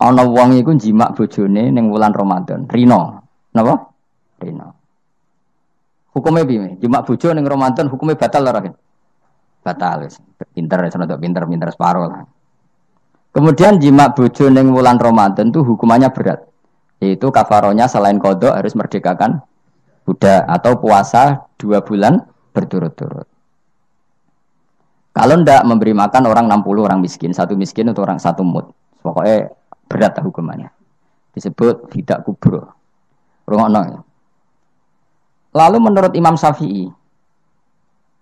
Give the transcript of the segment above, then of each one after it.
ana wong iku jimak bojone ning wulan Ramadan. Rino. Napa? Rino. Hukumnya piye? Jimak bojo ning Ramadan hukumnya batal ora? Batal. Pinter, seneng pinter, pinter separuh lah. Kemudian jimak bojo ning wulan Ramadan itu hukumannya berat. Yaitu kafaronya selain kodok harus merdekakan budak atau puasa dua bulan berturut-turut. Kalau ndak memberi makan orang 60 orang miskin, satu miskin untuk orang satu mut. Pokoknya berat hukumannya. Disebut tidak kubro. Rungokno ya. Lalu menurut Imam Syafi'i,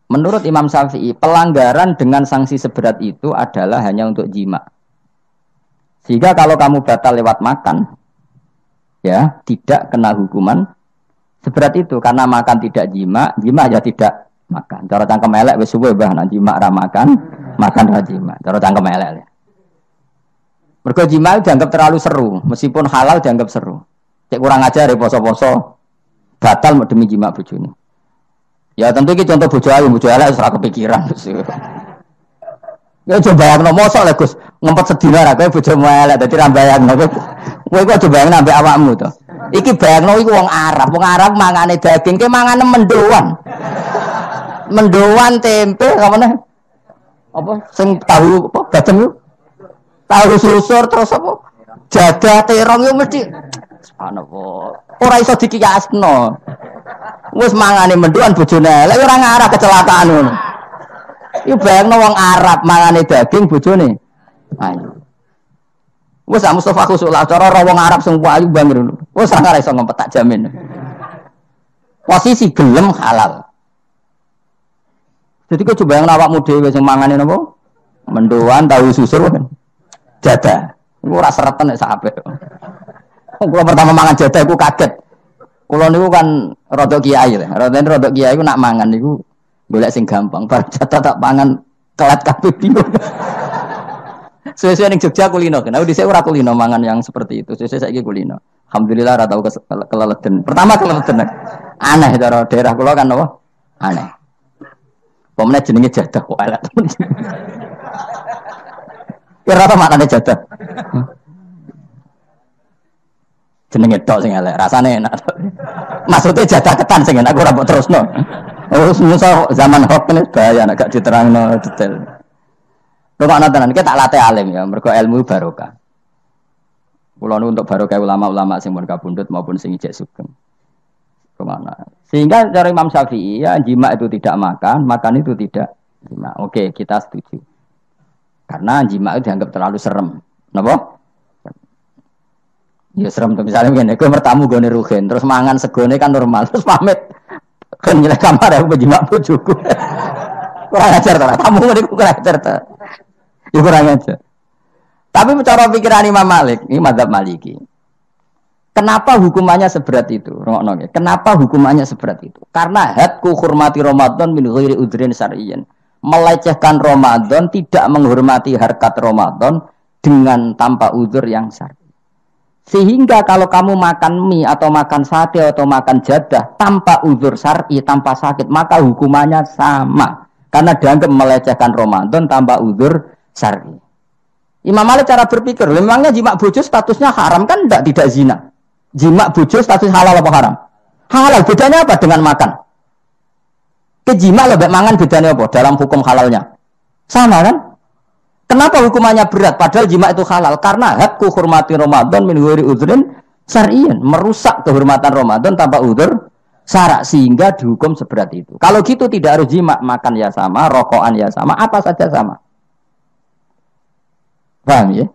menurut Imam Syafi'i, pelanggaran dengan sanksi seberat itu adalah hanya untuk jima. Sehingga kalau kamu batal lewat makan, ya tidak kena hukuman seberat itu karena makan tidak jima, jima ya tidak makan. Cara cangkem elek wis suwe bah jima ra makan, makan ra jima. Cara cangkem elek. Mergo jima dianggap terlalu seru, meskipun halal dianggap seru. Cek kurang ajar ya poso-poso batal demi jima bojone. Ya tentu ini contoh bojo ayu, bojo elek ora kepikiran. Ya coba yang nomor soal Gus ngempet sedina ra kowe bojomu elek dadi ra bayangno kowe. Kowe kok coba yang nambah awakmu to. Iki bayangno iku wong Arab, wong Arab mangane daging, ke mangane mendoan. Mendoan tempe apa? Apa sing tahu apa bacem yuk? Tahu susur terus apa? Jaga terong yuk mesti subhanallah. Ora iso dikiyasno. Wis mangane mendoan bojone elek ora ngarah kecelakaan ngono. Iku bayangno wong Arab mangane daging bojone. Ayo. Wes ah Mustafa khusuk lah cara ora wong Arab sing ayu bangir. Wes ora iso ngempet tak jamin. Posisi gelem halal. Jadi kau coba yang awakmu dhewe sing mangane napa? Mendoan tahu susur kan. Jada. Iku ora seretan nek sampe. Kalau pertama mangan jada aku kaget. Kulo niku kan rodok kiai lah. Rodok rodok kiai ku nak mangan niku golek sing gampang. Bar jatah tak pangan kelat kabeh bingung. Sesuai ning Jogja kulino. Aku dhisik ora kulino mangan yang seperti itu. Sesuai saiki kulino. Alhamdulillah ora tau keleleden. Pertama keleleden. Aneh cara daerah kula kan apa? Aneh. Pemene jenenge jadah kok elek. Kira apa maknanya jadah? jenenge tok sing elek, rasane enak. Maksudnya jadah ketan sing enak ora mbok terusno. Oh, musa zaman hoax ini bahaya nek gak diterangno detail. Rumah tenan kita tak latih alim ya, mergo ilmu barokah. Kulo untuk barokah ulama-ulama sing mun kabundut maupun sing ijek sugeng. Ke mana? Sehingga dari Imam Syafi'i ya jima itu tidak makan, makan itu tidak jima. Oke, kita setuju. Karena jima itu dianggap terlalu serem. Napa? Ya serem tuh misalnya begini, gue bertamu gue nih rugen, terus mangan segone kan normal, terus pamit, kan nyelek kamar aku berjimak bujuku, kurang ajar tuh, tamu gue kurang ajar tuh, ya kurang ajar. Tapi cara pikiran Imam Malik, ini madhab Maliki. Kenapa hukumannya seberat itu? Kenapa hukumannya seberat itu? Karena hadku hormati Ramadan min ghairi udrin syar'iyyan. Melecehkan Ramadan, tidak menghormati harkat Ramadan dengan tanpa udur yang syar'i. Sehingga kalau kamu makan mie atau makan sate atau makan jadah tanpa uzur syar'i, tanpa sakit, maka hukumannya sama. Karena dianggap melecehkan Ramadan tanpa uzur syar'i. Imam Malik cara berpikir, memangnya jima bojo statusnya haram kan tidak tidak zina. Jima bojo status halal apa haram? Halal. Bedanya apa dengan makan? Kejima lebih mangan bedanya apa dalam hukum halalnya? Sama kan? Kenapa hukumannya berat? Padahal jima itu halal. Karena hakku hormati Ramadan min udhrin syar'iyan. Merusak kehormatan Ramadan tanpa udur syarak. Sehingga dihukum seberat itu. Kalau gitu tidak harus jima. Makan ya sama, rokokan ya sama, apa saja sama. Paham ya?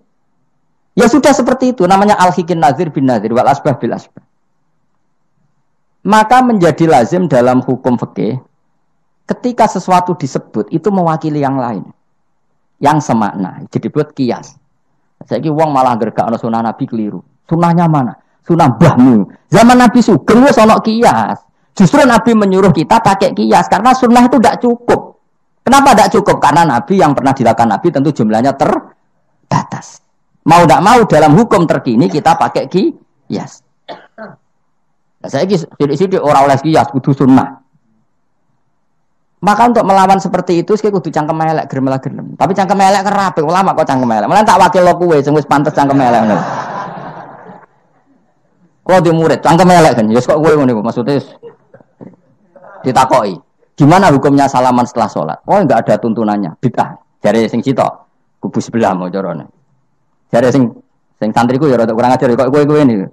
Ya sudah seperti itu. Namanya al-hikin nazir bin nazir. Wal asbah bil asbah. Maka menjadi lazim dalam hukum fikih ketika sesuatu disebut itu mewakili yang lain yang semakna. Jadi buat kias. Saya uang malah gergak ono sunnah Nabi keliru. Sunnahnya mana? Sunnah bahmu. Zaman Nabi Sugeng wis ono kias. Justru Nabi menyuruh kita pakai kias karena sunnah itu tidak cukup. Kenapa tidak cukup? Karena Nabi yang pernah dilakukan Nabi tentu jumlahnya terbatas. Mau tidak mau dalam hukum terkini kita pakai kias. Nah, saya sidik-sidik orang oleh kias kudu sunnah. Maka untuk melawan seperti itu, saya kudu cangkem elek, gerem lah gerem. Tapi cangkem elek kerapi, ulama kok cangkem elek. Malah tak wakil lo kue, sing wis pantes cangkem elek. Kalau di murid, cangkem elek kan, ya kok kue ngono maksudnya ditakoi. Gimana hukumnya salaman setelah sholat? Oh enggak ada tuntunannya, bid'ah. Jari sing cito, kubu sebelah mau corone. Jari sing sing santriku ya kurang ajar kok kue kue ini.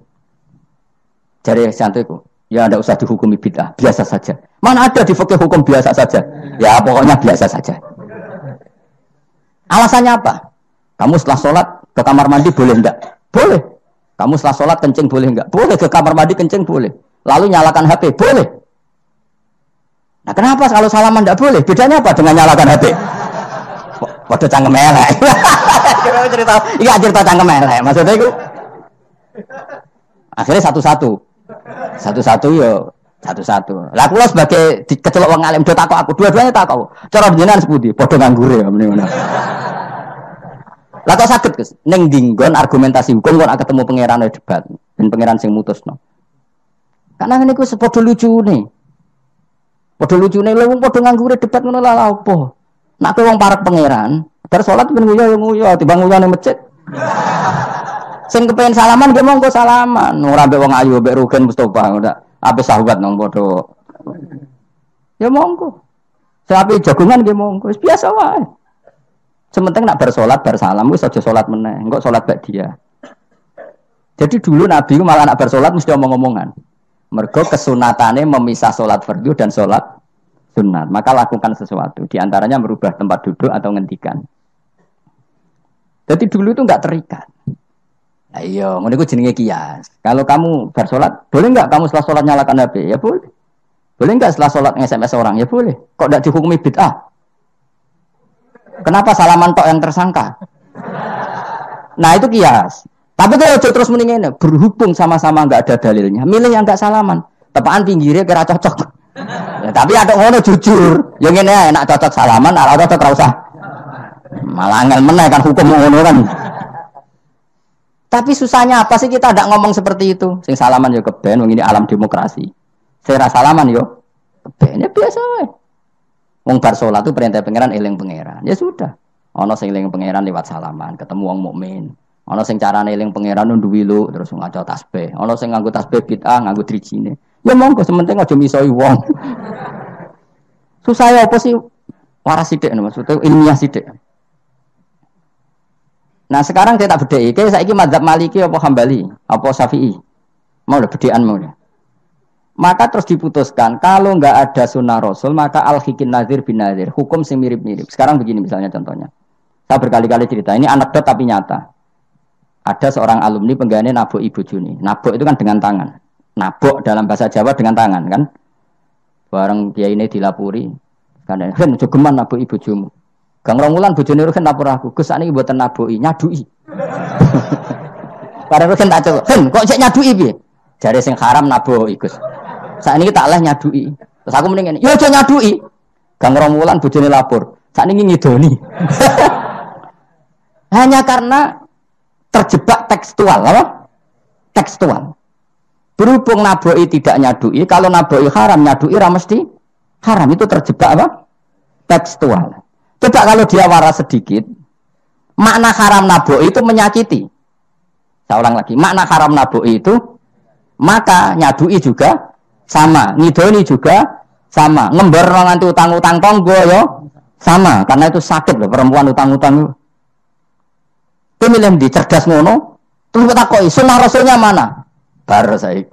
Jari santriku, ya tidak usah dihukumi bid'ah, biasa saja. Mana ada di fakir hukum biasa saja? Ya pokoknya biasa saja. Alasannya apa? Kamu setelah sholat ke kamar mandi boleh enggak? Boleh. Kamu setelah sholat kencing boleh enggak? Boleh ke kamar mandi kencing boleh. Lalu nyalakan HP boleh. Nah kenapa kalau salaman enggak boleh? Bedanya apa dengan nyalakan HP? Waduh cangkem elek. cerita, iya cerita cangkem elek. Maksudnya itu akhirnya satu-satu. Satu-satu yo satu-satu. Lah kula sebagai kecelok wong alim do takok aku, dua-duanya takok. Cara jenengan sepundi? Padha nganggure ya mrene ngono. Lah kok saged Gus? Ning dinggon argumentasi hukum kok ketemu pangeran debat dan pangeran sing mutusno. Karena ini ku sepodo lucu nih. Podo lucu nih, lu podo nganggure debat ngono lah apa? Nak kowe wong parek pangeran, bar salat ben nguyu nguyu, timbang nguyu ning masjid. Sing kepengen salaman ge monggo salaman, ora mbek wong ayu mbek Rugen Mustofa ngono. Apa sahabat nong bodoh? Ya monggo. Sapi jagungan dia monggo. Biasa wae. Sementing nak bersolat bersalam wis aja solat meneh. Engko solat bak dia. Jadi dulu Nabi malah nak bersolat mesti omong-omongan. Mergo kesunatane memisah solat fardu dan solat sunat. Maka lakukan sesuatu. Di antaranya merubah tempat duduk atau ngendikan. Jadi dulu itu nggak terikat. Ayo, iya, ngono iku jenenge kias. Kalau kamu bersolat, boleh nggak kamu setelah sholat nyalakan HP? Ya boleh. Boleh nggak setelah sholat nge-SMS orang? Ya boleh. Kok tidak dihukumi bid'ah? Kenapa salaman tok yang tersangka? Nah itu kias. Tapi kalau terus mendingin berhubung sama-sama nggak ada dalilnya, milih yang nggak salaman. Tepaan pinggirnya kira cocok. Ya, tapi ada ngono jujur. Yang ini enak cocok salaman, ala cocok rasa. Malah angel meneh kan hukum ngono kan. Tapi susahnya apa sih kita tidak ngomong seperti itu? Sing salaman yo keben, ini alam demokrasi. Saya salaman yo keben, ya biasa. Wong bar salat itu perintah pangeran eling pangeran. Ya sudah. Ono sing eling pangeran lewat salaman, ketemu wong mukmin. Ono sing carane eling pangeran nundu wilu terus ngaco tasbih. Ono sing nganggo tasbih bid'ah, nganggo drijine. Ya monggo sementing aja misoi wong. Susah ya apa sih? Waras sithik maksudnya ilmiah sithik. Nah sekarang kita bedai, kayak saya ini madhab maliki apa hambali, apa syafi'i, mau bedean mau Maka terus diputuskan kalau nggak ada sunnah rasul maka al hikin nazir bin nazir hukum sing mirip-mirip. Sekarang begini misalnya contohnya, saya berkali-kali cerita ini anekdot tapi nyata. Ada seorang alumni pengganti nabok ibu Juni. Nabok itu kan dengan tangan. Nabok dalam bahasa Jawa dengan tangan kan. Bareng dia ini dilapuri. Karena kan jogeman nabok ibu Jumu. Gang Romulan bojone Ruhin lapor aku, Gus sakniki mboten nabuki, nyadui. Para Ruhin tak coba, "Hen, kok cek nyadui piye?" Jare sing haram nabuki, Gus. Sakniki tak leh nyadui. Terus aku mending ngene, "Yo aja nyadui." Gang Romulan bojone lapor, sakniki ngidoni. Hanya karena terjebak tekstual, apa? Tekstual. Berhubung naboi tidak nyadui, kalau naboi haram nyadui ra mesti haram itu terjebak apa? Tekstual. Coba kalau dia waras sedikit, makna haram nabo itu menyakiti. Saya ulang lagi, makna haram nabo itu maka nyadui juga sama, ngidoni juga sama, ngember nanti utang-utang tonggo yo sama, karena itu sakit loh perempuan utang-utang. Itu milih di cerdas ngono, terus kita koi, sunnah rasulnya mana? Baru saya.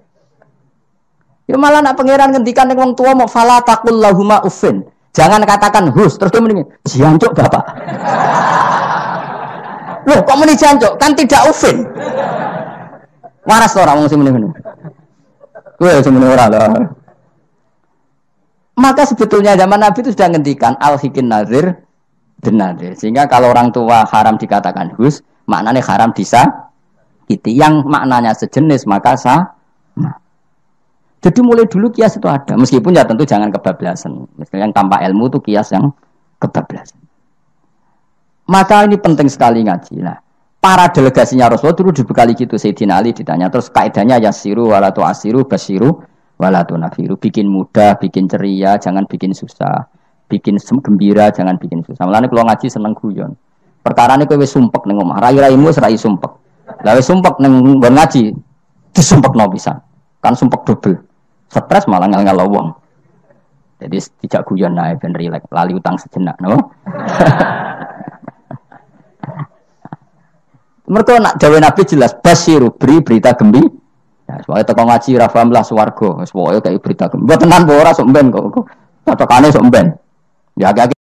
Ya malah nak pangeran ngendikan yang wong tua mau fala takul lahuma ufin. Jangan katakan hus, terus dia mendingin, jancuk bapak. Loh, kok meni jancuk? Kan tidak ufin. Waras orang ngomong sih mendingin. Gue semuanya orang lah. Maka sebetulnya zaman Nabi itu sudah ngendikan al hikin nazir dan nazir. Sehingga kalau orang tua haram dikatakan hus, maknanya haram disa. Itu yang maknanya sejenis maka sah. Jadi mulai dulu kias itu ada, meskipun ya tentu jangan kebablasan. Misalnya yang tanpa ilmu itu kias yang kebablasan. Maka ini penting sekali ngaji. Nah, para delegasinya Rasulullah dulu dibekali gitu Sayyidina Ali ditanya terus kaidahnya yasiru walatu asiru basiru walatu nafiru bikin mudah bikin ceria jangan bikin susah bikin gembira, jangan bikin susah. Mulane kalau ngaji seneng guyon. Perkara ini kowe sumpek ning omah, rai-raimu wis rai sumpek. Wis sumpek nggon ngaji, disumpekno pisan. Kan sumpek double. Stres malah ngel-ngel wong. Jadi tidak guyon naik ben rileks, lali utang sejenak, no? Mereka nak jawa Nabi jelas basiru beri berita gembi. Ya, soalnya teko ngaji rafam lah swargo, soalnya kayak berita. Buat tenan ora sok kok. Cocokane sok ben. Ya agak